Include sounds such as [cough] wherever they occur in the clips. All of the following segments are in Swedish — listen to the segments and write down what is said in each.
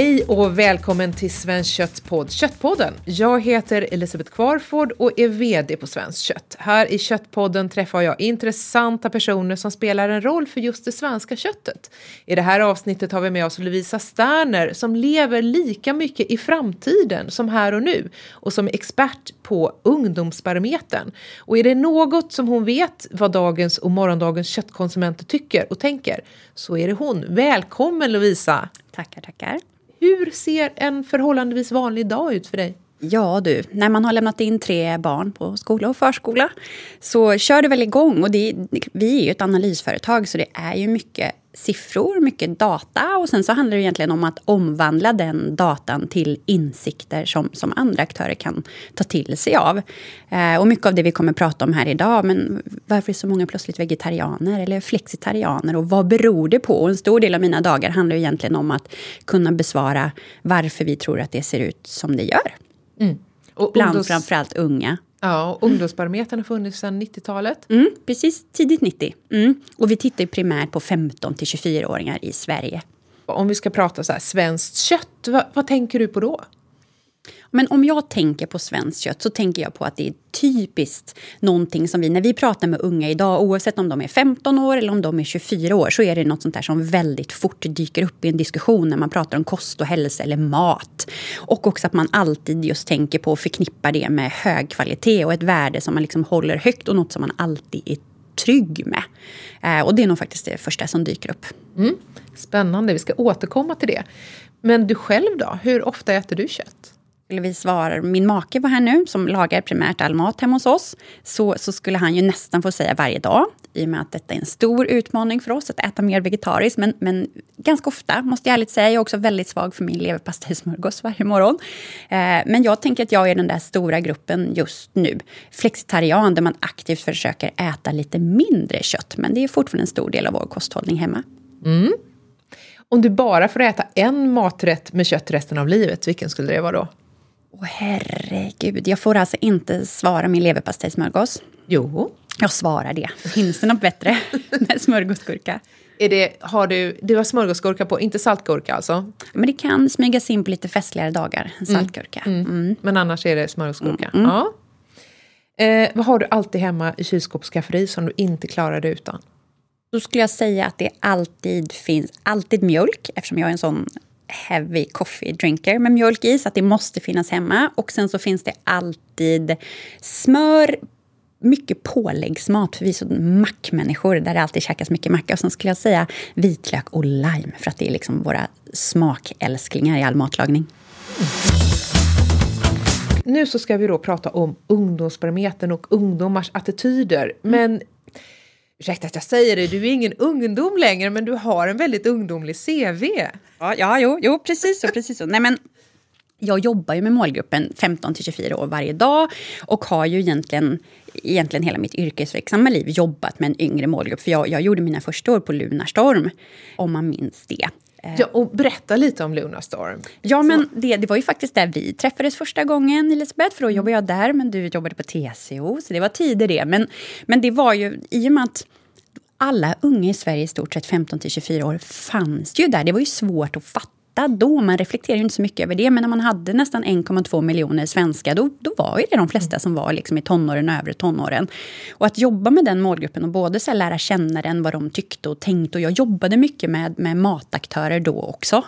Hej och välkommen till Svensk Köttpodd, Köttpodden. Jag heter Elisabeth Kvarford och är VD på Svenskt Kött. Här i Köttpodden träffar jag intressanta personer som spelar en roll för just det svenska köttet. I det här avsnittet har vi med oss Lovisa Sterner som lever lika mycket i framtiden som här och nu och som är expert på Ungdomsbarometern. Och är det något som hon vet vad dagens och morgondagens köttkonsumenter tycker och tänker så är det hon. Välkommen Lovisa! Tackar, tackar. Hur ser en förhållandevis vanlig dag ut för dig? Ja du, när man har lämnat in tre barn på skola och förskola så kör det väl igång. Och det, vi är ju ett analysföretag så det är ju mycket siffror, mycket data och sen så handlar det egentligen om att omvandla den datan till insikter som, som andra aktörer kan ta till sig av. Eh, och mycket av det vi kommer prata om här idag, men varför är så många plötsligt vegetarianer eller flexitarianer och vad beror det på? Och en stor del av mina dagar handlar egentligen om att kunna besvara varför vi tror att det ser ut som det gör. Mm. Och Bland ungdoms... framförallt unga. Ja, och Ungdomsbarometern har funnits sedan 90-talet. Mm, precis, tidigt 90. Mm. Och vi tittar primärt på 15 till 24-åringar i Sverige. Om vi ska prata så här, svenskt kött, vad, vad tänker du på då? Men om jag tänker på svenskt kött så tänker jag på att det är typiskt någonting som vi, när vi pratar med unga idag, oavsett om de är 15 år eller om de är 24 år, så är det något sånt där som väldigt fort dyker upp i en diskussion när man pratar om kost och hälsa eller mat. Och också att man alltid just tänker på och förknippar det med hög kvalitet och ett värde som man liksom håller högt och något som man alltid är trygg med. Eh, och det är nog faktiskt det första som dyker upp. Mm. Spännande, vi ska återkomma till det. Men du själv då, hur ofta äter du kött? Skulle vi svara, min make var här nu, som lagar primärt all mat hemma hos oss, så, så skulle han ju nästan få säga varje dag, i och med att detta är en stor utmaning för oss att äta mer vegetariskt. Men, men ganska ofta, måste jag ärligt säga. Jag är också väldigt svag för min leverpastejsmörgås [laughs] varje morgon. Eh, men jag tänker att jag är den där stora gruppen just nu. Flexitarian, där man aktivt försöker äta lite mindre kött. Men det är fortfarande en stor del av vår kosthållning hemma. Mm. Om du bara får äta en maträtt med kött resten av livet, vilken skulle det vara då? Åh herregud, jag får alltså inte svara min leverpastejsmörgås. Jo. Jag svarar det. Finns det något bättre [laughs] med smörgåsgurka? Är det, har du, du har smörgåsgurka på, inte saltgurka alltså? Men det kan smygas in på lite festligare dagar, mm. saltgurka. Mm. Mm. Men annars är det smörgåsgurka? Mm. Ja. Eh, vad har du alltid hemma i kylskåpsskafferi som du inte klarar dig utan? Då skulle jag säga att det alltid finns alltid mjölk, eftersom jag är en sån heavy coffee drinker med mjölk i, så att det måste finnas hemma. Och sen så finns det alltid smör, mycket påläggsmat, för vi är så mackmänniskor där det alltid käkas mycket macka. Och sen skulle jag säga vitlök och lime, för att det är liksom våra smakälsklingar i all matlagning. Nu så ska vi då prata om ungdomsbarometern och ungdomars attityder. Men ursäkta att jag säger det, du är ingen ungdom längre men du har en väldigt ungdomlig CV. Ja, ja jo, jo precis så. Precis så. Nej, men jag jobbar ju med målgruppen 15 till 24 år varje dag och har ju egentligen, egentligen hela mitt yrkesverksamma liv jobbat med en yngre målgrupp. För jag, jag gjorde mina första år på Lunarstorm, om man minns det. Ja, och berätta lite om Lunarstorm. Ja, men det, det var ju faktiskt där vi träffades första gången, Elisabeth. För då jobbade jag där, men du jobbade på TCO, så det var tider det. Men, men det var ju, i och med att alla unga i Sverige, i stort sett 15 till 24 år, fanns ju där. Det var ju svårt att fatta då. Man reflekterar ju inte så mycket över det. Men när man hade nästan 1,2 miljoner svenskar, då, då var ju det de flesta som var liksom i tonåren och övre tonåren. Och att jobba med den målgruppen och både så lära känna den, vad de tyckte och tänkte. Och jag jobbade mycket med, med mataktörer då också.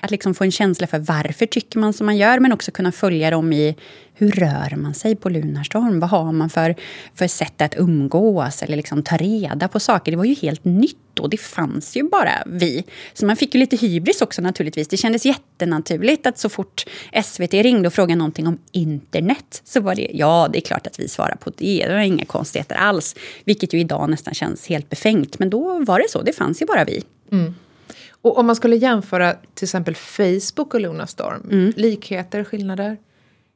Att liksom få en känsla för varför tycker man som man gör, men också kunna följa dem i hur rör man sig på Lunarstorm? Vad har man för, för sätt att umgås eller liksom ta reda på saker? Det var ju helt nytt och det fanns ju bara vi. Så man fick ju lite hybris också naturligtvis. Det kändes jättenaturligt att så fort SVT ringde och frågade någonting om internet så var det ja, det är klart att vi svarar på det. Det var inga konstigheter alls. Vilket ju idag nästan känns helt befängt. Men då var det så, det fanns ju bara vi. Mm. Och om man skulle jämföra till exempel Facebook och Lunarstorm, mm. likheter, skillnader?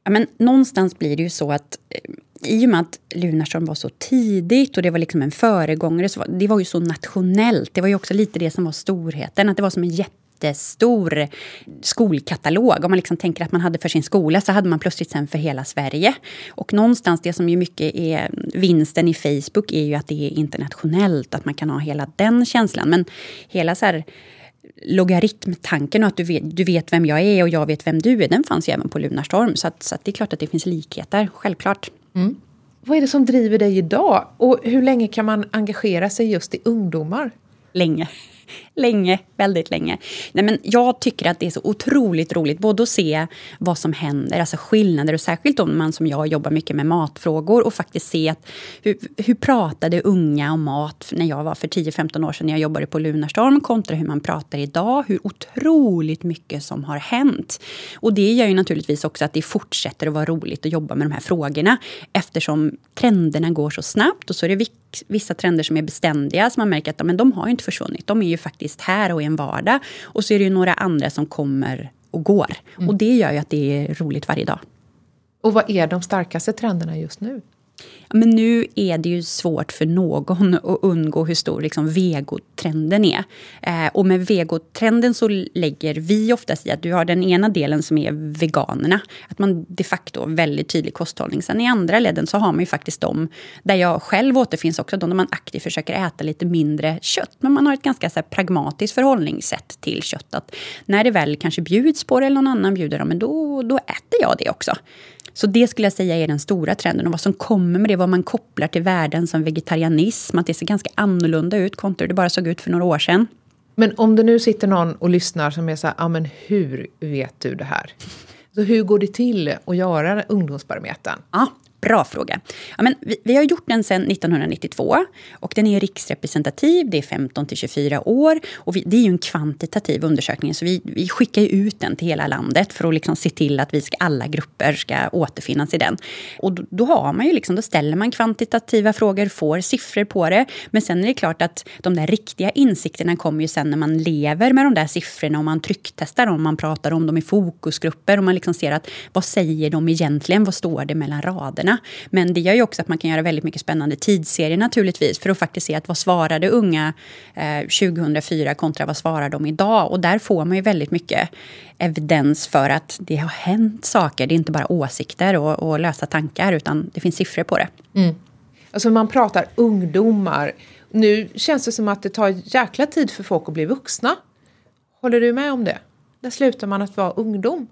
Ja, men någonstans blir det ju så att eh, i och med att Lunarstorm var så tidigt och det var liksom en föregångare, så var, det var ju så nationellt. Det var ju också lite det som var storheten, att det var som en jättestor skolkatalog. Om man liksom tänker att man hade för sin skola så hade man plötsligt sen för hela Sverige. Och någonstans det som ju mycket är vinsten i Facebook är ju att det är internationellt, att man kan ha hela den känslan. Men hela så här logaritmtanken och att du vet, du vet vem jag är och jag vet vem du är, den fanns ju även på Lunarstorm. Så, att, så att det är klart att det finns likheter, självklart. Mm. Vad är det som driver dig idag? Och hur länge kan man engagera sig just i ungdomar? Länge länge, väldigt länge. Nej, men jag tycker att det är så otroligt roligt både att se vad som händer, alltså skillnader och särskilt om man som jag jobbar mycket med matfrågor och faktiskt se att hur, hur pratade unga om mat när jag var för 10-15 år sedan när jag jobbade på Lunarstorm kontra hur man pratar idag, hur otroligt mycket som har hänt. Och det gör ju naturligtvis också att det fortsätter att vara roligt att jobba med de här frågorna eftersom trenderna går så snabbt och så är det vissa trender som är beständiga, som man märker att men de har inte försvunnit. De är ju faktiskt här och i en vardag. Och så är det ju några andra som kommer och går. Mm. Och det gör ju att det är roligt varje dag. Och vad är de starkaste trenderna just nu? Men nu är det ju svårt för någon [laughs] att undgå hur stor liksom, vegotrenden är. Eh, och med vegotrenden så lägger vi oftast i att du har den ena delen som är veganerna. Att man de facto har väldigt tydlig kosthållning. Sen i andra leden så har man ju faktiskt de där jag själv återfinns också, de där man aktivt försöker äta lite mindre kött. Men man har ett ganska så här, pragmatiskt förhållningssätt till kött. Att när det väl kanske bjuds på det eller någon annan bjuder, ja, men då, då äter jag det också. Så det skulle jag säga är den stora trenden. Och vad som kommer med det, vad man kopplar till värden som vegetarianism. Att det ser ganska annorlunda ut kontra hur det bara såg ut för några år sedan. Men om det nu sitter någon och lyssnar som är så här, ja men hur vet du det här? Så hur går det till att göra ungdomsbarometern? Ja, Bra fråga. Ja, men vi, vi, har gjort den sedan 1992 och den är riksrepresentativ. Det är 15 till 24 år och vi, det är ju en kvantitativ undersökning så vi, vi skickar ut den till hela landet för att liksom se till att vi ska, alla grupper ska återfinnas i den. Och då, då, har man ju liksom, då ställer man kvantitativa frågor, får siffror på det. Men sen är det klart att de där riktiga insikterna kommer ju sen när man lever med de där siffrorna och man trycktestar dem, man pratar om dem i fokusgrupper och man liksom ser att vad säger de egentligen? Vad står det mellan raderna? Ungarna. Men det gör ju också att man kan göra väldigt mycket spännande tidsserier naturligtvis för att faktiskt se att vad svarade unga eh, 2004 kontra vad svarar de idag? Och där får man ju väldigt mycket evidens för att det har hänt saker. Det är inte bara åsikter och, och lösa tankar utan det finns siffror på det. Mm. Alltså man pratar ungdomar. Nu känns det som att det tar jäkla tid för folk att bli vuxna. Håller du med om det? När slutar man att vara ungdom?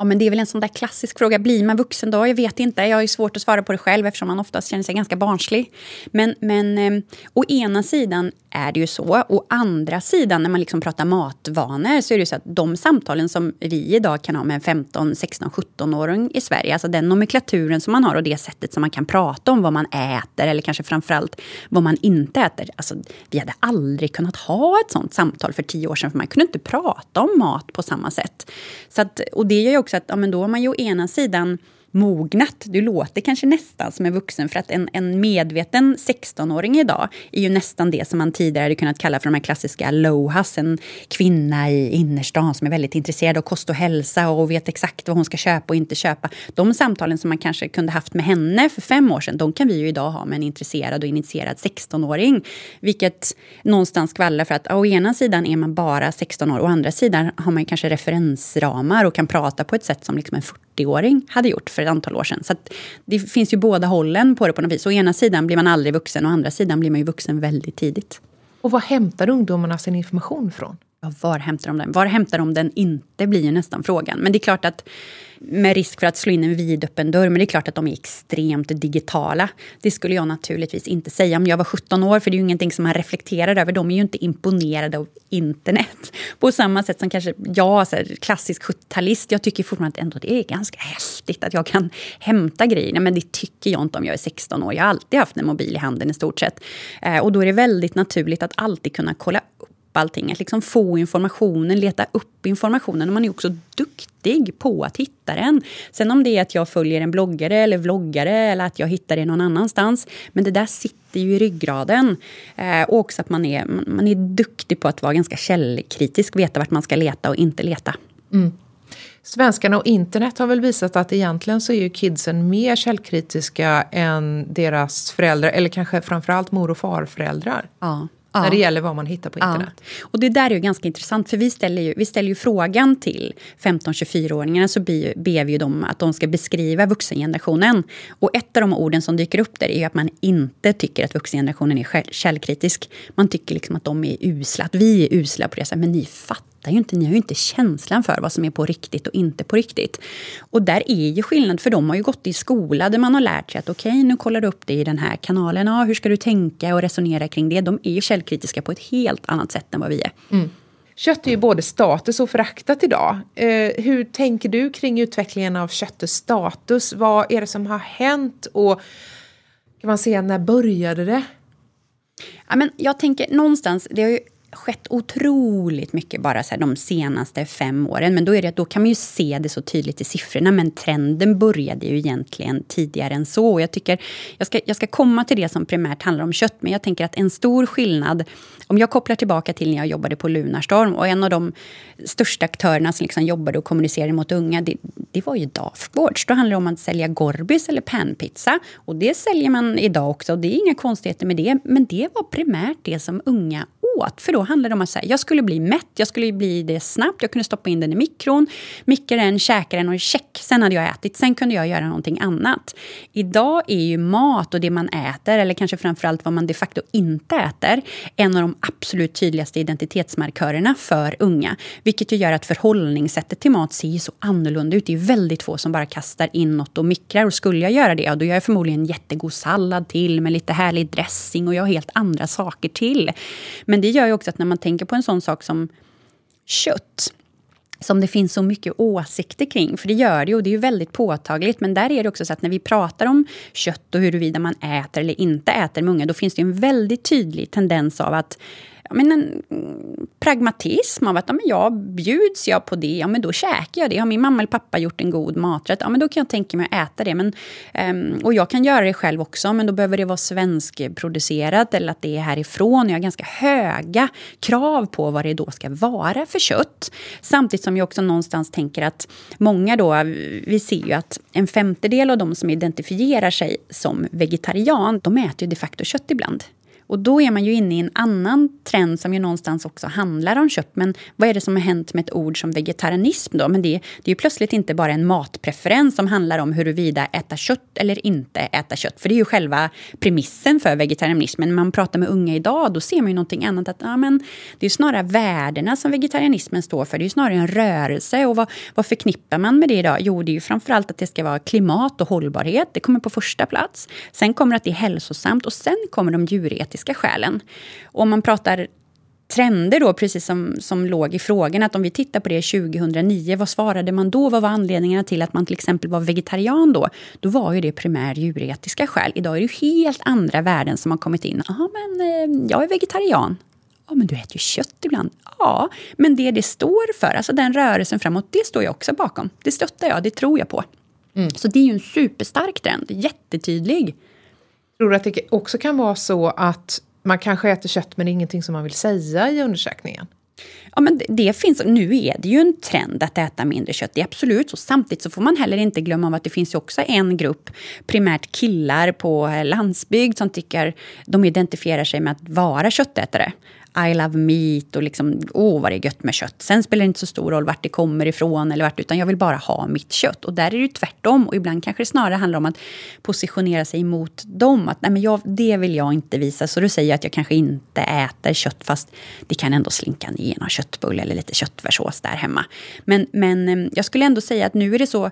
Ja, men det är väl en sån där klassisk fråga. Blir man vuxen då? Jag vet inte. Jag har svårt att svara på det själv eftersom man oftast känner sig ganska barnslig. Men, men eh, å ena sidan är det ju så. Å andra sidan, när man liksom pratar matvanor så är det ju så att de samtalen som vi idag kan ha med en 15, 16, 17-åring i Sverige, alltså den nomenklaturen som man har och det sättet som man kan prata om vad man äter eller kanske framförallt vad man inte äter. Alltså, vi hade aldrig kunnat ha ett sånt samtal för tio år sedan för man kunde inte prata om mat på samma sätt. Så att, och det gör ju också också att ja, men då har man ju å ena sidan mognat. Du låter kanske nästan som en vuxen för att en, en medveten 16-åring idag är ju nästan det som man tidigare hade kunnat kalla för de här klassiska lohas. En kvinna i innerstan som är väldigt intresserad av kost och hälsa och vet exakt vad hon ska köpa och inte köpa. De samtalen som man kanske kunde haft med henne för fem år sedan, de kan vi ju idag ha med en intresserad och initierad 16-åring. Vilket någonstans skvallrar för att å ena sidan är man bara 16 år, å andra sidan har man kanske referensramar och kan prata på ett sätt som liksom en 40-åring hade gjort för ett antal år sedan. Så det finns ju båda hållen på det på något vis. Å ena sidan blir man aldrig vuxen, å andra sidan blir man ju vuxen väldigt tidigt. Och var hämtar ungdomarna sin information från? Ja, var hämtar de den? Var hämtar de den inte blir ju nästan frågan. Men det är klart att med risk för att slå in en vidöppen dörr. Men det är klart att de är extremt digitala. Det skulle jag naturligtvis inte säga om jag var 17 år, för det är ju ingenting som man reflekterar över. De är ju inte imponerade av internet. På samma sätt som kanske jag, så här, klassisk 70-talist, jag tycker fortfarande att ändå det är ganska häftigt att jag kan hämta grejer. Men det tycker jag inte om jag är 16 år. Jag har alltid haft en mobil i handen i stort sett. Eh, och då är det väldigt naturligt att alltid kunna kolla upp allting. Att liksom få informationen, leta upp informationen. Och man är också duktig på att hitta den. Sen om det är att jag följer en bloggare eller vloggare eller att jag hittar det någon annanstans. Men det där sitter ju i ryggraden. Eh, och också att man är, man är duktig på att vara ganska källkritisk. Veta vart man ska leta och inte leta. Mm. Svenskarna och internet har väl visat att egentligen så är ju kidsen mer källkritiska än deras föräldrar, eller kanske framförallt mor och farföräldrar. Ja, ja. när det gäller vad man hittar på internet. Ja. Och det där är ju ganska intressant, för vi ställer ju, vi ställer ju frågan till 15-24-åringarna så ber, ber vi ju dem att de ska beskriva vuxengenerationen. Och ett av de orden som dyker upp där är att man inte tycker att vuxengenerationen är källkritisk. Man tycker liksom att de är usla, att vi är usla på det. Men ni fattar fattar ju inte, ni har ju inte känslan för vad som är på riktigt och inte på riktigt. Och där är ju skillnad, för de har ju gått i skola där man har lärt sig att okej, okay, nu kollar du upp det i den här kanalen. Ja, hur ska du tänka och resonera kring det? De är ju källkritiska på ett helt annat sätt än vad vi är. Mm. Kött är ju både status och föraktat idag. Eh, hur tänker du kring utvecklingen av köttets status? Vad är det som har hänt och kan man säga när började det? Ja, men jag tänker någonstans, det har ju skett otroligt mycket bara så de senaste fem åren. Men då, är det, då kan man ju se det så tydligt i siffrorna. Men trenden började ju egentligen tidigare än så. Och jag, tycker, jag, ska, jag ska komma till det som primärt handlar om kött. Men jag tänker att en stor skillnad om jag kopplar tillbaka till när jag jobbade på Lunarstorm och en av de största aktörerna som liksom jobbade och kommunicerade mot unga, det, det var ju Dafgårds. Då handlar det om att sälja Gorbis eller panpizza. Och det säljer man idag också och det är inga konstigheter med det. Men det var primärt det som unga åt. För då handlade det om att säga, jag skulle bli mätt, jag skulle bli det snabbt, jag kunde stoppa in den i mikron, mikra den, käka den och check. Sen hade jag ätit, sen kunde jag göra någonting annat. Idag är ju mat och det man äter, eller kanske framförallt vad man de facto inte äter, en av de absolut tydligaste identitetsmarkörerna för unga. Vilket ju gör att förhållningssättet till mat ser så annorlunda ut. Det är väldigt få som bara kastar in något och mikrar. Och skulle jag göra det, ja, då gör jag förmodligen jättegod sallad till med lite härlig dressing och jag har helt andra saker till. Men det det gör ju också att när man tänker på en sån sak som kött som det finns så mycket åsikter kring. För det gör det och det är ju väldigt påtagligt. Men där är det också så att när vi pratar om kött och huruvida man äter eller inte äter med unga, då finns det en väldigt tydlig tendens av att men en mm, pragmatism av att ja, men jag bjuds jag på det, ja, men då käkar jag det. Har min mamma eller pappa gjort en god maträtt, ja, men då kan jag tänka mig att äta det. Men, um, och jag kan göra det själv också, men då behöver det vara svenskproducerat eller att det är härifrån. Jag har ganska höga krav på vad det då ska vara för kött. Samtidigt som jag också någonstans tänker att många då, vi ser ju att en femtedel av de som identifierar sig som vegetarian, de äter ju de facto kött ibland. Och då är man ju inne i en annan trend som ju någonstans också handlar om kött. Men vad är det som har hänt med ett ord som vegetarianism då? Men det, det är ju plötsligt inte bara en matpreferens som handlar om huruvida äta kött eller inte äta kött. För det är ju själva premissen för vegetarianismen. När man pratar med unga idag, då ser man ju någonting annat. Att, ja, men det är snarare värdena som vegetarianismen står för. Det är ju snarare en rörelse. Och vad, vad förknippar man med det idag? Jo, det är ju framförallt att det ska vara klimat och hållbarhet. Det kommer på första plats. Sen kommer att det är hälsosamt och sen kommer de djuretiska etiska skälen. Och om man pratar trender då, precis som, som låg i frågan, att om vi tittar på det 2009, vad svarade man då? Vad var anledningarna till att man till exempel var vegetarian då? Då var ju det primär djuretiska skäl. Idag är det helt andra värden som har kommit in. Ja, men eh, jag är vegetarian. Ja, men du äter ju kött ibland. Ja, men det det står för, alltså den rörelsen framåt, det står jag också bakom. Det stöttar jag, det tror jag på. Mm. Så det är ju en superstark trend, jättetydlig. Tror du att det också kan vara så att man kanske äter kött men det är ingenting som man vill säga i undersökningen? Ja, men det, det, finns, nu är det ju en trend att äta mindre kött, det är absolut så. Samtidigt så får man heller inte glömma att det finns ju också en grupp, primärt killar på landsbygd, som tycker de identifierar sig med att vara köttätare. I love meat och liksom, åh vad det är gött med kött. Sen spelar det inte så stor roll vart det kommer ifrån eller vart, utan jag vill bara ha mitt kött. Och där är det ju tvärtom. Och ibland kanske det snarare handlar om att positionera sig mot dem. Att nej men jag, det vill jag inte visa. Så du säger att jag kanske inte äter kött fast det kan ändå slinka ner någon köttbulle eller lite köttfärssås där hemma. Men, men eh, jag skulle ändå säga att nu är det så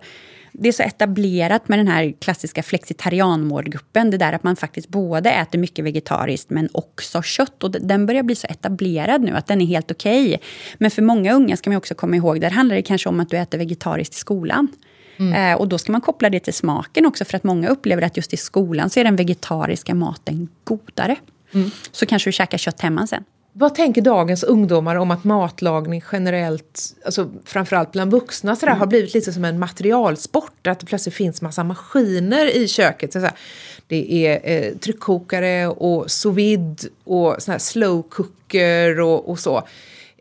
det är så etablerat med den här klassiska flexitarianmålgruppen. Det där att man faktiskt både äter mycket vegetariskt men också kött. Och den börjar bli så etablerad nu att den är helt okej. Okay. Men för många unga ska man också komma ihåg, där handlar det kanske om att du äter vegetariskt i skolan. Mm. Eh, och då ska man koppla det till smaken också för att många upplever att just i skolan så är den vegetariska maten godare. Mm. Så kanske du käkar kött hemma sen. Vad tänker dagens ungdomar om att matlagning generellt, alltså framförallt bland vuxna, sådär, mm. har blivit lite som en materialsport? Att det plötsligt finns massa maskiner i köket. Så det är eh, tryckkokare och sous vide och såna slow cooker och, och så.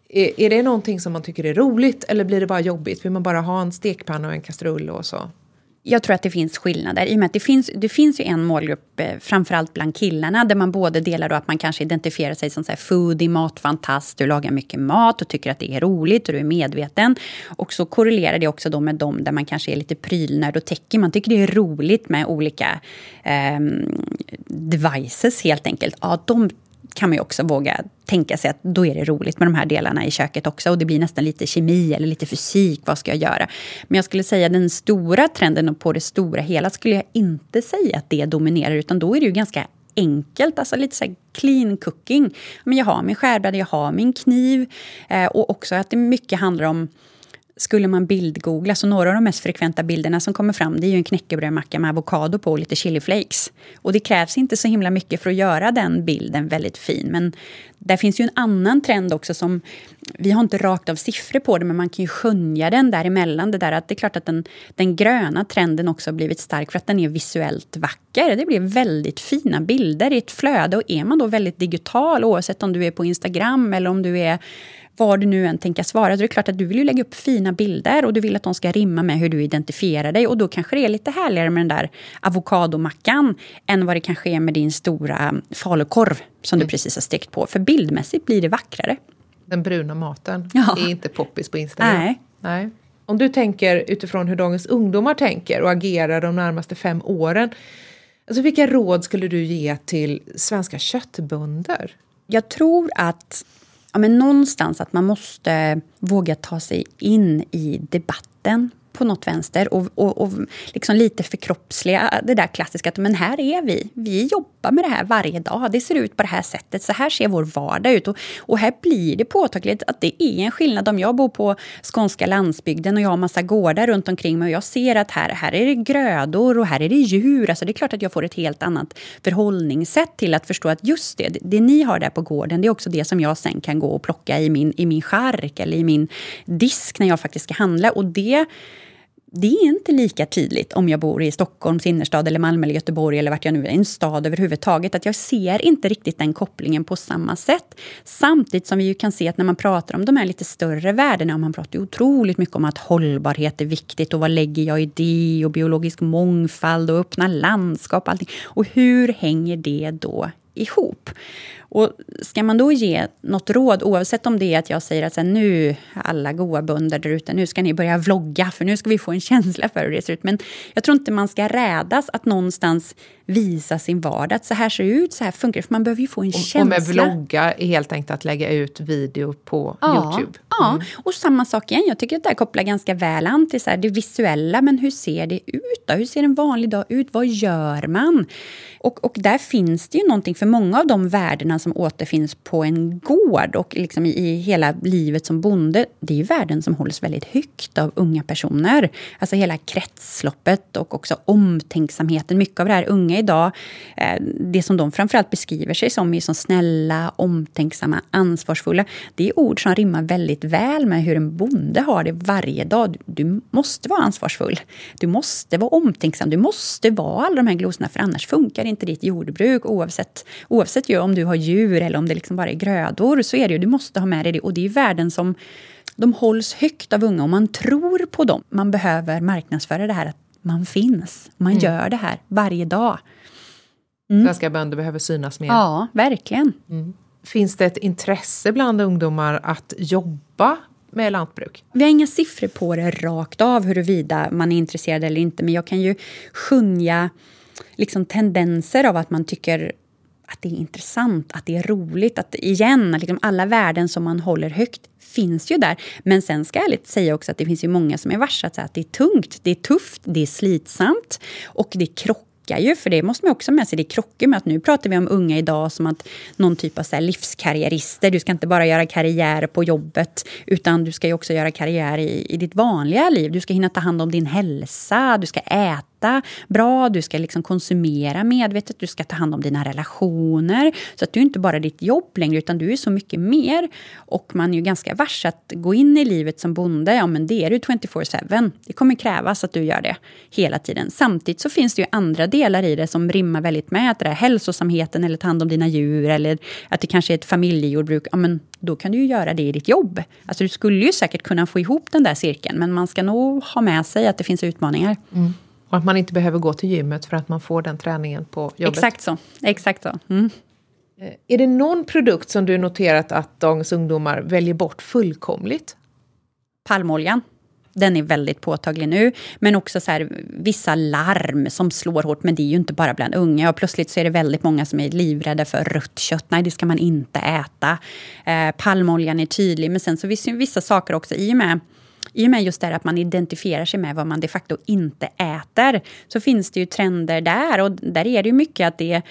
Är, är, det någonting som man tycker är roligt eller blir det bara jobbigt? Vill man bara ha en stekpanna och en kastrull och så? Jag tror att det finns skillnader. I och med att det finns, det finns ju en målgrupp, eh, framförallt bland killarna, där man både delar då att man kanske identifierar sig som så här foodie, matfantast, du lagar mycket mat och tycker att det är roligt och du är medveten. Och så korrelerar det också då med dem där man kanske är lite prylnörd och täcker. Man tycker det är roligt med olika eh, devices helt enkelt. Ja, de kan man ju också våga tänka sig att då är det roligt med de här delarna i köket också. Och det blir nästan lite kemi eller lite fysik. Vad ska jag göra? Men jag skulle säga den stora trenden och på det stora hela skulle jag inte säga att det dominerar. Utan då är det ju ganska enkelt, alltså lite så clean cooking. Men jag har min skärbräda, jag har min kniv. Eh, och också att det mycket handlar om skulle man bildgoogla, så några av de mest frekventa bilderna som kommer fram det är ju en knäckebrödmacka med avokado på och lite chiliflakes. Och det krävs inte så himla mycket för att göra den bilden väldigt fin. Men där finns ju en annan trend också som, vi har inte rakt av siffror på det, men man kan ju skönja den däremellan. Det, där att det är klart att den, den gröna trenden också har blivit stark för att den är visuellt vacker. Det blir väldigt fina bilder i ett flöde och är man då väldigt digital, oavsett om du är på Instagram eller om du är vad du nu än tänker svara. Det är klart att du vill ju lägga upp fina bilder och du vill att de ska rimma med hur du identifierar dig. Och då kanske det är lite härligare med den där avokadomackan än vad det kanske är med din stora falukorv som mm. du precis har stekt på. För bildmässigt blir det vackrare. Den bruna maten ja. är inte poppis på Instagram. Nej. Nej. Om du tänker utifrån hur dagens ungdomar tänker och agerar de närmaste fem åren. Alltså vilka råd skulle du ge till svenska köttbönder? Jag tror att ja, men någonstans att man måste våga ta sig in i debatten på något vänster och, och, och liksom lite förkroppsliga det där klassiska att men här är vi. Vi jobbar med det här varje dag. Det ser ut på det här sättet. Så här ser vår vardag ut. Och, och här blir det påtagligt att det är en skillnad om jag bor på skånska landsbygden och jag har massa gårdar runt omkring mig och jag ser att här, här är det grödor och här är det djur. Alltså det är klart att jag får ett helt annat förhållningssätt till att förstå att just det, det ni har där på gården, det är också det som jag sen kan gå och plocka i min, i min chark eller i min disk när jag faktiskt ska handla. Och det det är inte lika tydligt om jag bor i Stockholms innerstad eller Malmö eller Göteborg eller vart jag nu är, en stad överhuvudtaget. Att jag ser inte riktigt den kopplingen på samma sätt. Samtidigt som vi ju kan se att när man pratar om de här lite större värdena, och man pratar ju otroligt mycket om att hållbarhet är viktigt och vad lägger jag i det och biologisk mångfald och öppna landskap och allting. Och hur hänger det då ihop? Och ska man då ge något råd, oavsett om det är att jag säger att så här, nu, alla goa bönder där ute, nu ska ni börja vlogga, för nu ska vi få en känsla för hur det ser ut. Men jag tror inte man ska rädas att någonstans visa sin vardag. Att så här ser det ut, så här funkar det. För man behöver ju få en och, känsla. Och med vlogga är helt enkelt att lägga ut video på ja, Youtube. Mm. Ja, och samma sak igen. Jag tycker att det här kopplar ganska väl an till så här, det visuella. Men hur ser det ut då? Hur ser en vanlig dag ut? Vad gör man? Och, och där finns det ju någonting, för många av de värdena som återfinns på en gård och liksom i, i hela livet som bonde, det är ju värden som hålls väldigt högt av unga personer. Alltså hela kretsloppet och också omtänksamheten. Mycket av det här unga idag, eh, det som de framförallt beskriver sig som är som snälla, omtänksamma, ansvarsfulla. Det är ord som rimmar väldigt väl med hur en bonde har det varje dag. Du måste vara ansvarsfull. Du måste vara omtänksam. Du måste vara alla de här glosorna, för annars funkar inte ditt jordbruk. Oavsett, oavsett ju om du har djur eller om det liksom bara är grödor, så är det ju, du måste ha med dig det. Och det är värden som de hålls högt av unga och man tror på dem. Man behöver marknadsföra det här att man finns. Man mm. gör det här varje dag. Mm. Svenska bönder behöver synas mer. Ja, verkligen. Mm. Finns det ett intresse bland ungdomar att jobba med lantbruk? Vi har inga siffror på det rakt av huruvida man är intresserad eller inte. Men jag kan ju skönja liksom tendenser av att man tycker att det är intressant, att det är roligt. Att igen, liksom alla värden som man håller högt finns ju där. Men sen ska jag ärligt säga också att det finns ju många som är varse att det är tungt, det är tufft, det är slitsamt och det krockar krockar ju, för det måste man också med sig. Det krockar med att nu pratar vi om unga idag som att någon typ av så livskarriärister. Du ska inte bara göra karriär på jobbet, utan du ska också göra karriär i, i ditt vanliga liv. Du ska hinna ta hand om din hälsa, du ska äta äta bra, du ska liksom konsumera medvetet, du ska ta hand om dina relationer. Så att du är inte bara ditt jobb längre, utan du är så mycket mer. Och man är ju ganska vars att gå in i livet som bonde, ja men det är du 24-7. Det kommer krävas att du gör det hela tiden. Samtidigt så finns det ju andra delar i det som rimmar väldigt med att det är hälsosamheten eller ta hand om dina djur eller att det kanske är ett familjejordbruk. Ja, men då kan du ju göra det i ditt jobb. Alltså du skulle ju säkert kunna få ihop den där cirkeln, men man ska nog ha med sig att det finns utmaningar. Mm. Och att man inte behöver gå till gymmet för att man får den träningen på jobbet. Exakt så. Exakt så. Mm. Eh, är det någon produkt som du noterat att dagens ungdomar väljer bort fullkomligt? Palmoljan. Den är väldigt påtaglig nu. Men också så här, vissa larm som slår hårt. Men det är ju inte bara bland unga. Och plötsligt så är det väldigt många som är livrädda för rött kött. Nej, det ska man inte äta. Eh, palmoljan är tydlig. Men sen så finns det vissa saker också i och med i och med just det att man identifierar sig med vad man de facto inte äter så finns det ju trender där. Och där är det ju mycket att det är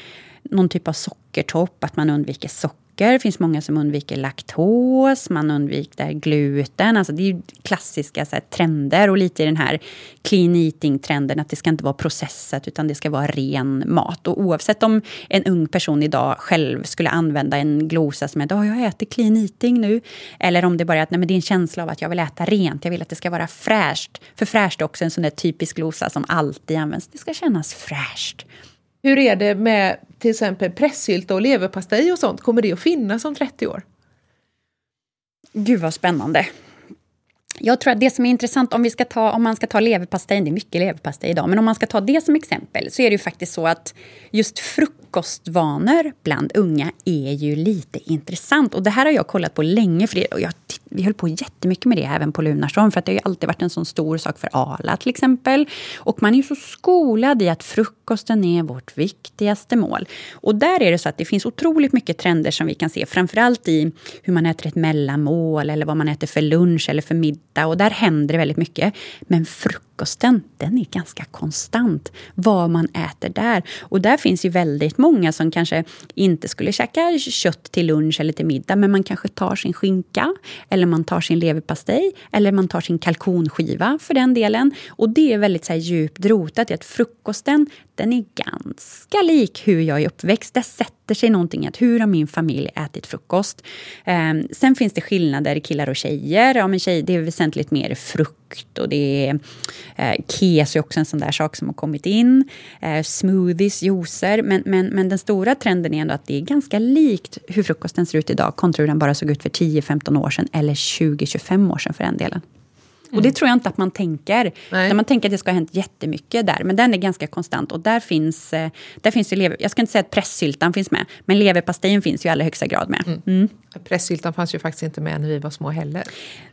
någon typ av sockertopp, att man undviker socker det finns många som undviker laktos, man undviker gluten. Alltså det är klassiska så här, trender och lite i den här clean eating-trenden att det ska inte vara processat utan det ska vara ren mat. Och oavsett om en ung person idag själv skulle använda en glosa som är att jag äter clean eating nu. Eller om det bara är att nej, men det är en känsla av att jag vill äta rent, jag vill att det ska vara fräscht. För fräscht är också en sån där typisk glosa som alltid används. Det ska kännas fräscht. Hur är det med till exempel pressylta och leverpastej och sånt? Kommer det att finnas om 30 år? Gud vad spännande. Jag tror att det som är intressant om, vi ska ta, om man ska ta leverpastejen, det är mycket leverpastej idag, men om man ska ta det som exempel så är det ju faktiskt så att just frukostvanor bland unga är ju lite intressant. Och det här har jag kollat på länge, för det, och jag, vi höll på jättemycket med det även på Lunarstorm, för att det har ju alltid varit en sån stor sak för Arla till exempel. Och man är ju så skolad i att frukosten är vårt viktigaste mål. Och där är det så att det finns otroligt mycket trender som vi kan se, framförallt i hur man äter ett mellanmål, eller vad man äter för lunch eller för middag äta och där händer det väldigt mycket. Men frukosten, den är ganska konstant. Vad man äter där. Och där finns ju väldigt många som kanske inte skulle käka kött till lunch eller till middag, men man kanske tar sin skinka, eller man tar sin leverpastej, eller man tar sin kalkonskiva för den delen. Och det är väldigt så här djupt rotat i att frukosten, den är ganska lik hur jag är uppväxt. Det sätter sig någonting att hur har min familj ätit frukost? Eh, sen finns det skillnader killar och tjejer. Ja, men tjej, det är väsentligt mer frukost frukt och det är eh, keso är också en sån där sak som har kommit in. Eh, smoothies, juicer. Men, men, men den stora trenden är ändå att det är ganska likt hur frukosten ser ut idag kontra hur den bara såg ut för 10-15 år sedan eller 20-25 år sedan för den delen. Och det tror jag inte att man tänker. Nej. Man tänker att det ska ha hänt jättemycket där. Men den är ganska konstant. Och där finns, eh, där finns ju lever, jag ska inte säga att pressyltan finns med. Men leverpastejen finns ju i allra högsta grad med. Mm. Mm. Pressyltan fanns ju faktiskt inte med när vi var små heller.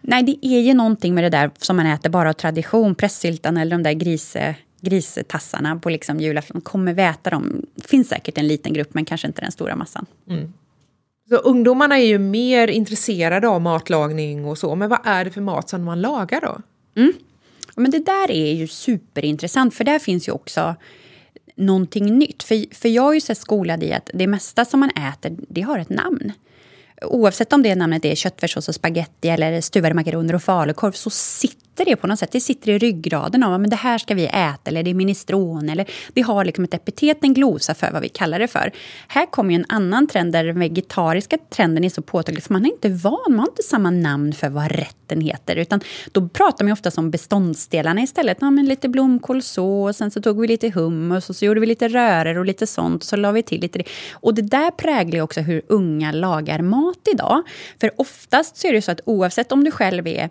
Nej, det är ju någonting med det där som man äter bara av tradition. Pressyltan eller de där grise gristassarna på liksom julafton. Kommer vi äta dem? Finns säkert en liten grupp, men kanske inte den stora massan. Mm. Så ungdomarna är ju mer intresserade av matlagning och så, men vad är det för mat som man lagar då? Mm. Men det där är ju superintressant, för där finns ju också någonting nytt. För, för jag är ju så skolad i att det mesta som man äter, det har ett namn. Oavsett om det namnet är köttfärssås och spagetti eller stuvade makaroner och falukorv så sitter sitter det på något sätt. Det sitter i ryggraden av att det här ska vi äta, eller det är minestrone, eller det har liksom ett epitet, en glosa för vad vi kallar det för. Här kommer ju en annan trend där den vegetariska trenden är så påtaglig, för man är inte van, man har inte samma namn för vad rätten heter, utan då pratar man ofta om beståndsdelarna istället. Ja, men lite blomkålsås, sen så tog vi lite hummus och så gjorde vi lite röror och lite sånt, och så la vi till lite det. Och det där präglar också hur unga lagar mat idag. För oftast så är det så att oavsett om du själv är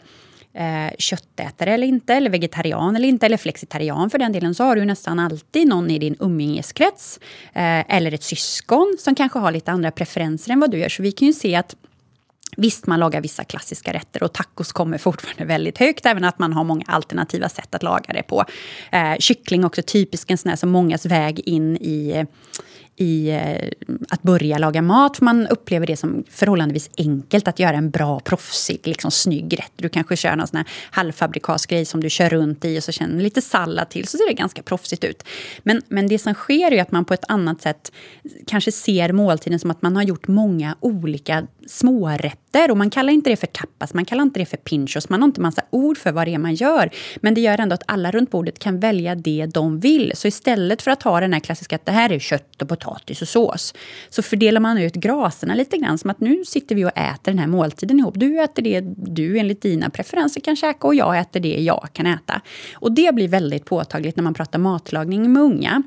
eh, köttätare eller inte, eller vegetarian eller inte, eller flexitarian för den delen, så har du nästan alltid någon i din umgängeskrets eh, eller ett syskon som kanske har lite andra preferenser än vad du gör. Så vi kan ju se att Visst, man lagar vissa klassiska rätter och tacos kommer fortfarande väldigt högt, även att man har många alternativa sätt att laga det på. Eh, kyckling också typiskt en sån här som mångas väg in i i eh, att börja laga mat. För man upplever det som förhållandevis enkelt att göra en bra, proffsig, liksom, snygg rätt. Du kanske kör någon sån här halvfabrikatsgrej som du kör runt i och så känner lite sallad till, så ser det ganska proffsigt ut. Men, men det som sker är att man på ett annat sätt kanske ser måltiden som att man har gjort många olika smårätter. Och man kallar inte det för tapas, man kallar inte det för pinchos. Man har inte massa ord för vad det är man gör. Men det gör ändå att alla runt bordet kan välja det de vill. Så istället för att ha den här klassiska att det här är kött och potatis och sås. Så fördelar man ut graserna lite grann. Som att nu sitter vi och äter den här måltiden ihop. Du äter det du enligt dina preferenser kan käka och jag äter det jag kan äta. Och det blir väldigt påtagligt när man pratar matlagning med unga.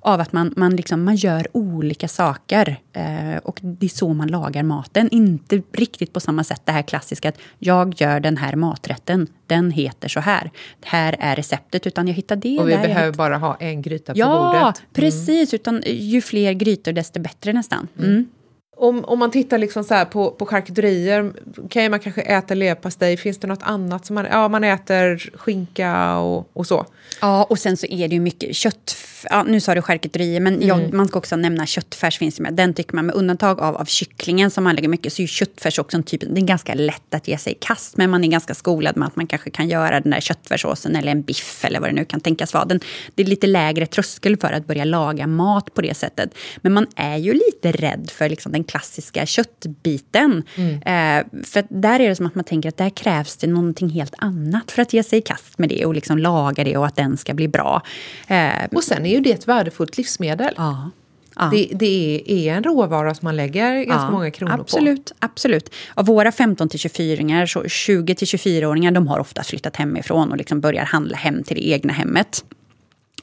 Av att man, man, liksom, man gör olika saker. Eh, och det är så man lagar maten. Inte riktigt på samma sätt det här klassiska att jag gör den här maträtten, den heter så här. Det här är receptet, utan jag hittar det Och vi behöver bara ha en gryta på ja, bordet. Mm. precis. Utan ju fler grytor desto bättre nästan. Mm. Om, om man tittar liksom så på, på charkuterier, kan man kanske äta leverpastej? Finns det något annat som man... Ja, man äter skinka och, och så. Ja, och sen så är det ju mycket kött. Ja, nu sa du charkuterier, men Mm. jag, man ska också nämna köttfärs. finns med. Den tycker man, med undantag av, av kycklingen som man lägger mycket, så är köttfärs också en typ, det är ganska lätt att ge sig i kast men man är ganska skolad med att man kanske kan göra den där köttfärssåsen eller en biff eller vad det nu kan tänkas vara. Den, det är lite lägre tröskel för att börja laga mat på det sättet. Men man är ju lite rädd för liksom den klassiska köttbiten. Eh, för där är det som att man tänker att där krävs det någonting helt annat för att ge sig i kast med det och liksom laga det och att den ska bli bra. Eh, Och sen är ju det ett värdefullt livsmedel. ja. Ja. Det, det är, en råvara som man lägger ganska Ja, många kronor absolut, Absolut. Av våra 15 till 24-åringar, så 20 till 24-åringar, de har ofta flyttat hemifrån och liksom börjar handla hem till det egna hemmet.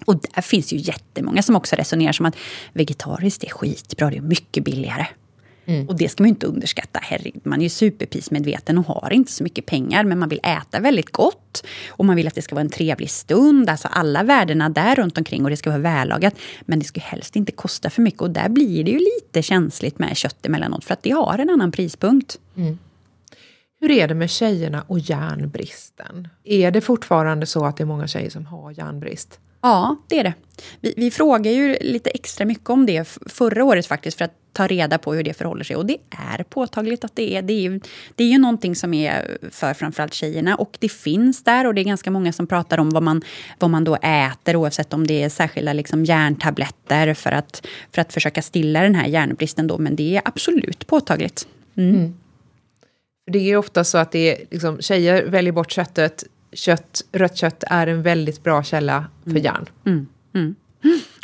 Och där finns ju jättemånga som också resonerar som att vegetariskt är skitbra, det är mycket billigare. Och det ska man ju inte underskatta. Herregud, man är ju superprismedveten och har inte så mycket pengar, men man vill äta väldigt gott. Och man vill att det ska vara en trevlig stund, alltså alla värdena där runt omkring och det ska vara vällagat. Men det ska helst inte kosta för mycket och där blir det ju lite känsligt med kött emellanåt, för att det har en annan prispunkt. på. Hur är det med tjejerna och järnbristen? Är det fortfarande så att det är många tjejer som har järnbrist? Ja, det är det. Vi, vi frågar ju lite extra mycket om det förra året faktiskt för att ta reda på hur det förhåller sig. Och det är påtagligt att det är. Det är ju, det är ju någonting som är för framförallt tjejerna och det finns där och det är ganska många som pratar om vad man, vad man då äter oavsett om det är särskilda liksom järntabletter för att, för att försöka stilla den här järnbristen då. Men det är absolut påtagligt. Mm. Mm. För Det är ofta så att det är, liksom, tjejer väljer bort köttet. Kött, rött kött är en väldigt bra källa för järn.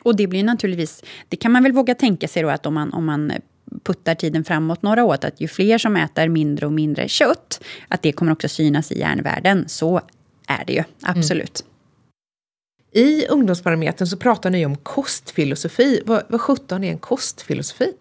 Och det blir naturligtvis, det kan man väl våga tänka sig då att om man, om man puttar tiden framåt några år, att ju fler som äter mindre och mindre kött, att det kommer också synas i järnvärden. Så är det ju, absolut. I ungdomsbarometern så pratar ni om kostfilosofi. Vad, vad sjutton är en kostfilosofi?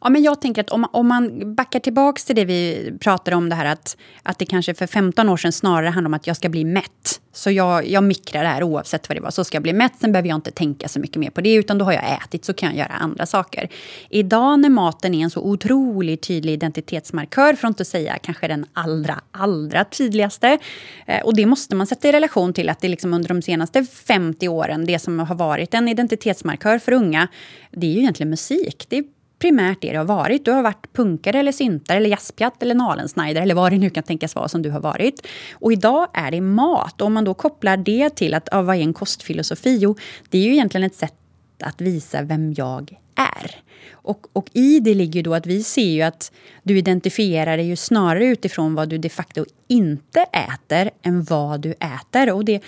Ja, men jag tänker att om, om man backar tillbaka till det vi pratade om, det här att, att det kanske för 15 år sedan snarare handlade om att jag ska bli mätt. Så jag, jag mikrar det här oavsett vad det var. Så ska jag bli mätt, sen behöver jag inte tänka så mycket mer på det, utan då har jag ätit så kan jag göra andra saker. Idag när maten är en så otroligt tydlig identitetsmarkör, för att inte säga kanske den allra, allra tydligaste. Eh, och det måste man sätta i relation till att det liksom under de senaste 50 åren, det som har varit en identitetsmarkör för unga, det är ju egentligen musik. Det är primärt det det har varit. Du har varit punkare, eller syntare, eller jazzpjatt eller nalensnajder eller vad det nu kan tänkas vara som du har varit. Och idag är det mat. Och om man då kopplar det till att ja, vad är en kostfilosofi? Jo, det är ju egentligen ett sätt att visa vem jag är. Och, och i det ligger ju då att vi ser ju att du identifierar dig ju snarare utifrån vad du de facto inte äter än vad du äter. Och det,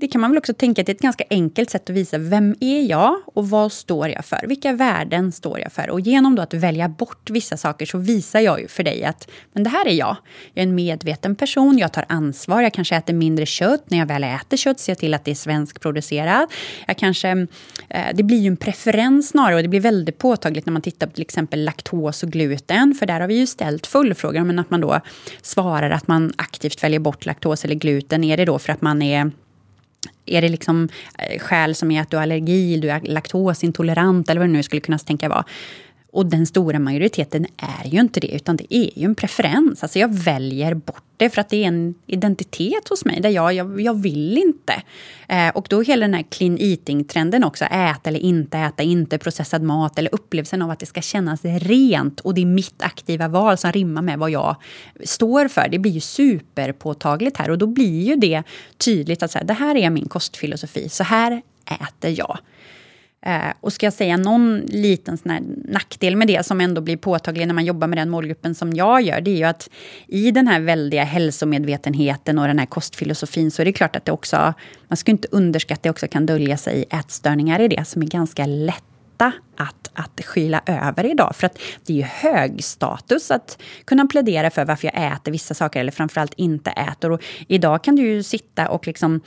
det kan man väl också tänka att det är ett ganska enkelt sätt att visa vem är jag och vad står jag för? Vilka värden står jag för? Och genom då att välja bort vissa saker så visar jag ju för dig att men det här är jag. Jag är en medveten person, jag tar ansvar, jag kanske äter mindre kött. När jag väl äter kött ser jag till att det är svenskproducerat. Jag kanske, eh, det blir ju en preferens snarare och det blir väldigt påtagligt när man tittar på till exempel laktos och gluten. För där har vi ju ställt följdfrågor, men att man då svarar att man aktivt väljer bort laktos eller gluten. Är det då för att man är är det liksom eh, skäl som är att du har allergi, du är laktosintolerant eller vad det nu skulle kunna tänka vara. Och den stora majoriteten är ju inte det, utan det är ju en preferens. Alltså jag väljer bort det för att det är en identitet hos mig där jag, jag, jag vill inte. Eh, och då hela den här clean eating-trenden också, äta eller inte äta, inte processad mat eller upplevelsen av att det ska kännas rent och det är mitt aktiva val som rimmar med vad jag står för. Det blir ju superpåtagligt här och då blir ju det tydligt att så här, det här är min kostfilosofi, så här äter jag. Eh, och ska jag säga någon liten sån här nackdel med det som ändå blir påtaglig när man jobbar med den målgruppen som jag gör, det är ju att i den här väldiga hälsomedvetenheten och den här kostfilosofin så är det klart att det också, man ska inte underskatta, att det också kan dölja sig ätstörningar i det som är ganska lätta att, att skyla över idag. För att det är ju hög status att kunna plädera för varför jag äter vissa saker eller framförallt inte äter. Och idag kan du ju sitta och liksom,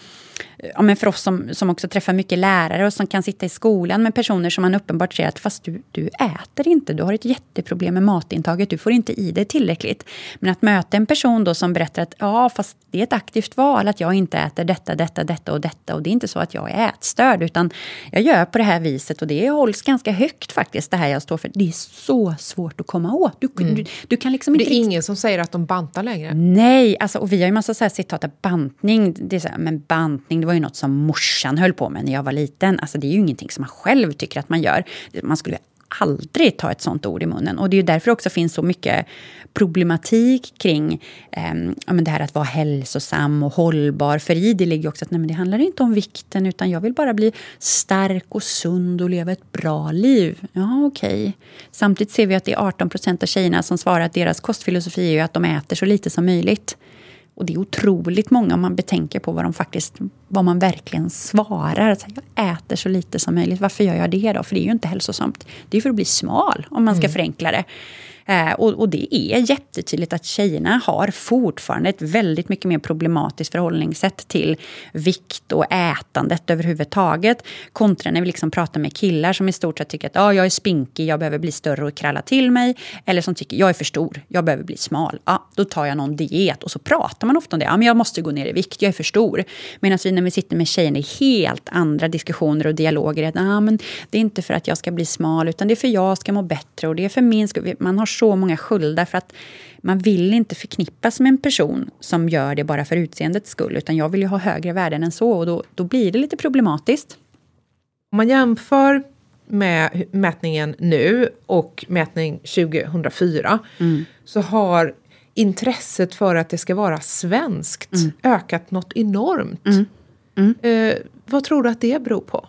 ja men för oss som, som också träffar mycket lärare och som kan sitta i skolan med personer som man uppenbart ser att fast du, du äter inte, du har ett jätteproblem med matintaget, du får inte i dig tillräckligt. Men att möta en person då som berättar att ja, fast det är ett aktivt val att jag inte äter detta, detta, detta och detta och det är inte så att jag är ätstörd utan jag gör på det här viset och det hålls ganska högt faktiskt, det här jag står för. Det är så svårt att komma åt. Du, mm. du, du kan liksom inte... Det är ingen som säger att de bantar längre. Nej, alltså, och vi har ju massa så här citat av bantning. Det är så här, men bantning, det var ju något som morsan höll på med när jag var liten. Alltså, det är ju ingenting som man själv tycker att man gör. Man skulle aldrig ta ett sånt ord i munnen. Och det är därför också finns så mycket problematik kring eh, ja, men det här att vara hälsosam och hållbar. För i det ligger också att nej, men det handlar inte om vikten utan jag vill bara bli stark och sund och leva ett bra liv. Ja, okej. Okay. Samtidigt ser vi att det är 18 procent av tjejerna som svarar att deras kostfilosofi är att de äter så lite som möjligt. Och det är otroligt många om man betänker på vad, de faktiskt, vad man verkligen svarar. Att jag äter så lite som möjligt. Varför gör jag det då? För det är ju inte hälsosamt. Det är för att bli smal, om man ska mm. förenkla det. Eh, och, och, det är jättetydligt att tjejerna har fortfarande ett väldigt mycket mer problematiskt förhållningssätt till vikt och ätandet överhuvudtaget. Kontra när vi liksom pratar med killar som i stort sett tycker att ah, jag är spinkig, jag behöver bli större och kralla till mig. Eller som tycker jag är för stor, jag behöver bli smal. Ah, då tar jag någon diet. Och så pratar man ofta om det. Ah, men jag måste gå ner i vikt, jag är för stor. Medan vi när vi sitter med tjejerna i helt andra diskussioner och dialoger. Att, ah, men det är inte för att jag ska bli smal, utan det är för att jag ska må bättre. Och det är för min skull. Man har så många skulder för att man vill inte förknippas med en person som gör det bara för utseendets skull. Utan jag vill ju ha högre värden än så och då, då blir det lite problematiskt. Om man jämför med mätningen nu och mätning 2004 mm. så har intresset för att det ska vara svenskt mm. ökat något enormt. Mm. mm. Eh, vad tror du att det beror på?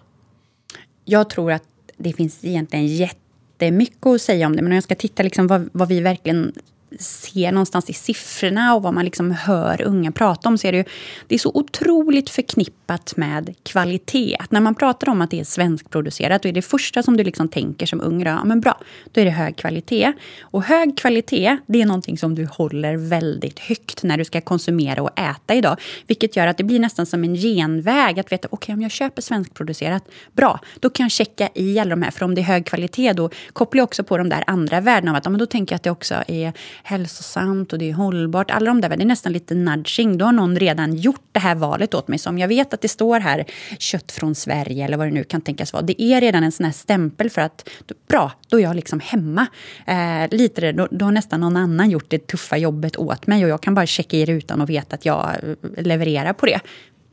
Jag tror att det finns egentligen jätte jättemycket att säga om det. Men om jag ska titta liksom vad, vad vi verkligen ser någonstans i siffrorna och vad man liksom hör unga prata om så är det, ju, det är så otroligt förknippat med kvalitet. Att när man pratar om att det är svenskproducerat, då är det första som du liksom tänker som ung, ja men bra, då är det hög kvalitet. Och hög kvalitet, det är någonting som du håller väldigt högt när du ska konsumera och äta idag. Vilket gör att det blir nästan som en genväg att veta, okej okay, om jag köper svenskproducerat, bra, då kan jag checka i alla de här, för om det är hög kvalitet då kopplar jag också på de där andra värdena av att, ja, men då tänker jag att det också är hälsosamt och det är hållbart. Alla de där, det är nästan lite nudging. Då har någon redan gjort det här valet åt mig. Så om jag vet att det står här kött från Sverige eller vad det nu kan tänkas vara. Det är redan en sån här stämpel för att bra, då är jag liksom hemma. Eh, lite då, då har nästan någon annan gjort det tuffa jobbet åt mig och jag kan bara checka i rutan och veta att jag eh, levererar på det.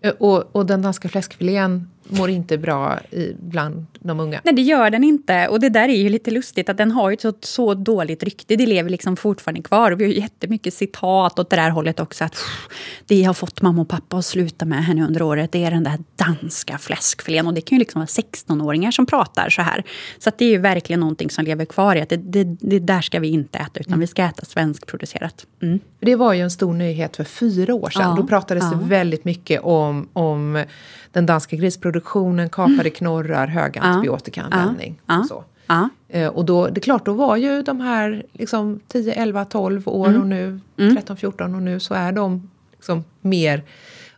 Eh, och, och den danska fläskfilén mår inte bra i, bland de unga. Nej, det gör den inte. Och det där är ju lite lustigt att den har ju ett så, så dåligt rykte. Det lever liksom fortfarande kvar. Och vi har jättemycket citat åt det där hållet också. Att det har fått mamma och pappa att sluta med nu under året, det är den där danska fläskfilén. Och det kan ju liksom vara 16-åringar som pratar så här. Så det är ju verkligen någonting som lever kvar i att det, det, det där ska vi inte äta, utan mm. vi ska äta svenskproducerat. Mm. Det var ju en stor nyhet för fyra år sedan. Ja, Då pratades ja. det väldigt mycket om, om den danska grisproduktionen, kapade mm. knorrar, hög antibiotikaanvändning. Ja. Och, så. Ja. Eh, och då, det är klart, då var ju de här liksom, 10, 11, 12 år mm. och nu 13, mm. 14 och nu så är de liksom, mer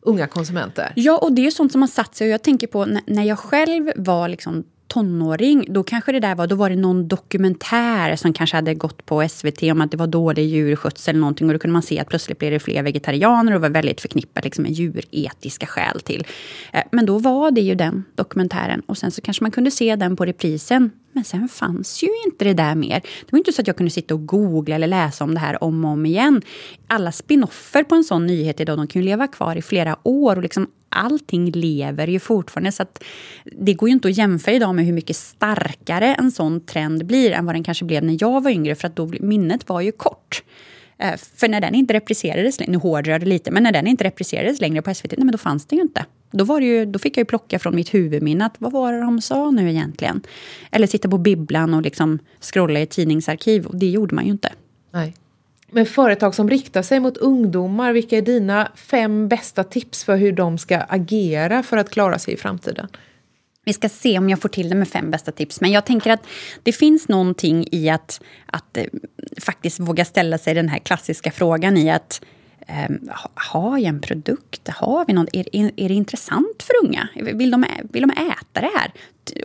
unga konsumenter. Ja, och det är sånt som har satt sig. Och jag tänker på när jag själv var liksom tonåring, då kanske det där var, då var det någon dokumentär som kanske hade gått på SVT om att det var dålig djurskötsel eller någonting och då kunde man se att plötsligt blev det fler vegetarianer och var väldigt förknippat liksom med djuretiska skäl till. Eh, men då var det ju den dokumentären och sen så kanske man kunde se den på reprisen. Men sen fanns ju inte det där mer. Det var inte så att jag kunde sitta och googla eller läsa om det här om och om igen. Alla spinoffer på en sån nyhet idag, de kan ju leva kvar i flera år och liksom allting lever ju fortfarande. Så att det går ju inte att jämföra idag med hur mycket starkare en sån trend blir än vad den kanske blev när jag var yngre. För att då, minnet var ju kort. Eh, för när den inte repriserades, nu hårdrar det lite, men när den inte repriserades längre på SVT, nej men då fanns det ju inte. Då, var det ju, då fick jag ju plocka från mitt huvudminne att vad var det de sa nu egentligen? Eller sitta på bibblan och liksom scrolla i ett tidningsarkiv. Och det gjorde man ju inte. Nej. Men företag som riktar sig mot ungdomar, vilka är dina fem bästa tips för hur de ska agera för att klara sig i framtiden? Vi ska se om jag får till det med fem bästa tips. Men jag tänker att det finns någonting i att, att eh, faktiskt våga ställa sig den här klassiska frågan i att Ehm, har jag en produkt? Har vi någon, är, är, det intressant för unga? Vill de, vill de äta det här?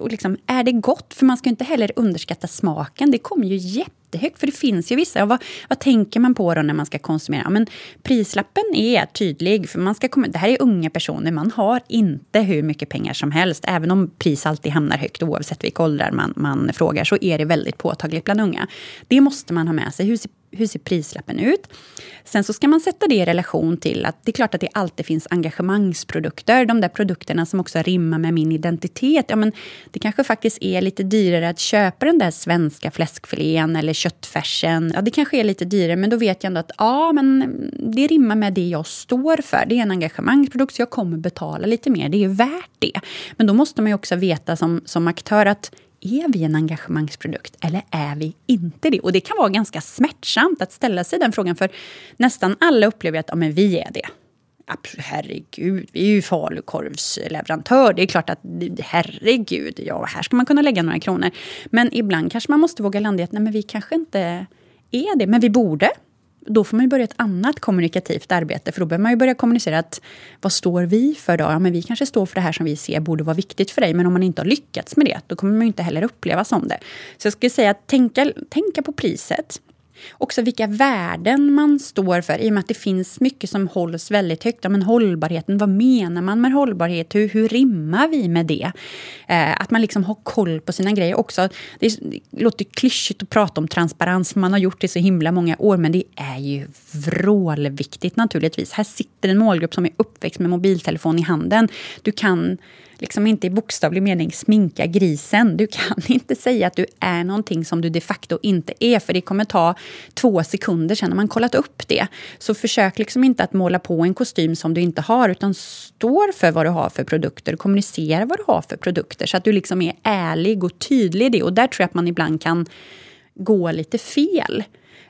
Och liksom, är det gott? För man ska inte heller underskatta smaken. Det kommer ju jättehögt. För det finns ju vissa. Vad, vad tänker man på då när man ska konsumera? Men prislappen är tydlig. För man ska komma, det här är unga personer. Man har inte hur mycket pengar som helst. Även om pris alltid hamnar högt oavsett vilka åldrar man, man frågar så är det väldigt påtagligt bland unga. Det måste man ha med sig. Hur ser hur ser prislappen ut? Sen så ska man sätta det i relation till att det är klart att det alltid finns engagemangsprodukter. De där produkterna som också rimmar med min identitet. Ja, men det kanske faktiskt är lite dyrare att köpa den där svenska fläskfilén eller köttfärsen. Ja, det kanske är lite dyrare, men då vet jag ändå att ja, men det rimmar med det jag står för. Det är en engagemangsprodukt, så jag kommer betala lite mer. Det är värt det. Men då måste man ju också veta som, som aktör att är vi en engagemangsprodukt eller är vi inte det? Och det kan vara ganska smärtsamt att ställa sig den frågan för nästan alla upplever att ja, men vi är det. Herregud, vi är ju falukorvsleverantör. Det är klart att herregud, ja, här ska man kunna lägga några kronor. Men ibland kanske man måste våga landa i att nej, men vi kanske inte är det, men vi borde då får man börja ett annat kommunikativt arbete. För då behöver man ju börja kommunicera att vad står vi för då? Ja, men vi kanske står för det här som vi ser borde vara viktigt för dig. Men om man inte har lyckats med det, då kommer man ju inte heller uppleva som det. Så jag skulle säga att tänka, tänka på priset. Också vilka värden man står för, i och med att det finns mycket som hålls väldigt högt. Men hållbarheten, vad menar man med hållbarhet? Hur, hur rimmar vi med det? Eh, att man liksom har koll på sina grejer också. Det, är, det låter klyschigt att prata om transparens, man har gjort det så himla många år, men det är ju vrålviktigt naturligtvis. Här sitter en målgrupp som är uppväxt med mobiltelefon i handen. Du kan liksom inte i bokstavlig mening sminka grisen. Du kan [laughs] inte säga att du är någonting som du de facto inte är, för det kommer ta två sekunder sen när man kollat upp det. Så försök liksom inte att måla på en kostym som du inte har, utan står för vad du har för produkter. Kommunicera vad du har för produkter, så att du liksom är ärlig och tydlig i det. Och där tror jag att man ibland kan gå lite fel.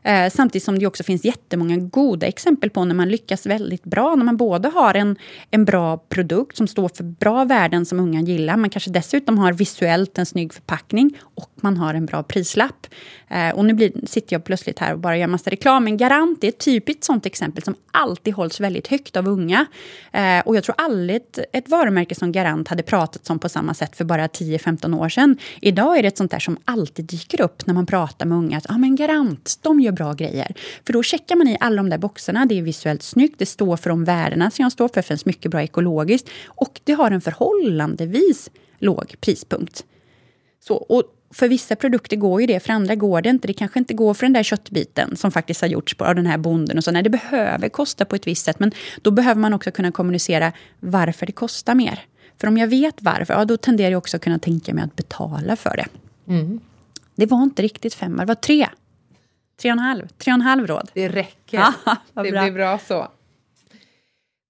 Eh, samtidigt som det också finns jättemånga goda exempel på när man lyckas väldigt bra. När man både har en, en bra produkt som står för bra värden som unga gillar. Man kanske dessutom har visuellt en snygg förpackning och man har en bra prislapp. Eh, och nu blir, sitter jag plötsligt här och bara gör massa reklam. Men Garant är ett typiskt sånt exempel som alltid hålls väldigt högt av unga. Eh, och jag tror aldrig ett, ett varumärke som Garant hade pratat om på samma sätt för bara 10-15 år sedan. Idag är det ett sånt där som alltid dyker upp när man pratar med unga. Att ah, men Garant, de gör bra grejer. För då checkar man i alla de där boxarna. Det är visuellt snyggt, det står för de värdena som jag står för, det finns mycket bra ekologiskt. Och det har en förhållandevis låg prispunkt. Så, och för vissa produkter går ju det, för andra går det inte. Det kanske inte går för den där köttbiten som faktiskt har gjorts av den här bonden. Och så. Nej, det behöver kosta på ett visst sätt, men då behöver man också kunna kommunicera varför det kostar mer. För om jag vet varför, ja, då tenderar jag också att kunna tänka mig att betala för det. Mm. Det var inte riktigt fem, det var tre. Tre och en halv, tre och en halv råd. Det räcker. Ja, det bra. blir bra så.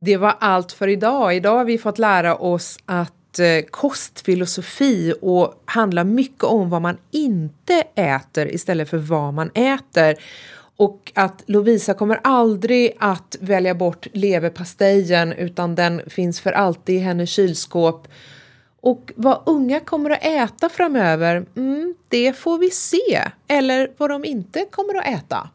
Det var allt för idag. Idag har vi fått lära oss att Eh, kostfilosofi och handlar mycket om vad man inte äter istället för vad man äter. Och att Lovisa kommer aldrig att välja bort leverpastejen utan den finns för alltid i hennes kylskåp. Och vad unga kommer att äta framöver, mm, det får vi se. Eller vad de inte kommer att äta.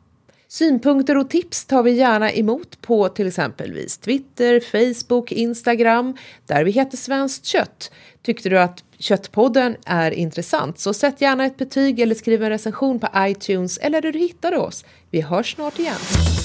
Synpunkter och tips tar vi gärna emot på till exempelvis Twitter, Facebook, Instagram, där vi heter Svenskt kött. Tyckte du att Köttpodden är intressant så sätt gärna ett betyg eller skriv en recension på iTunes eller där du hittade oss. Vi hörs snart igen.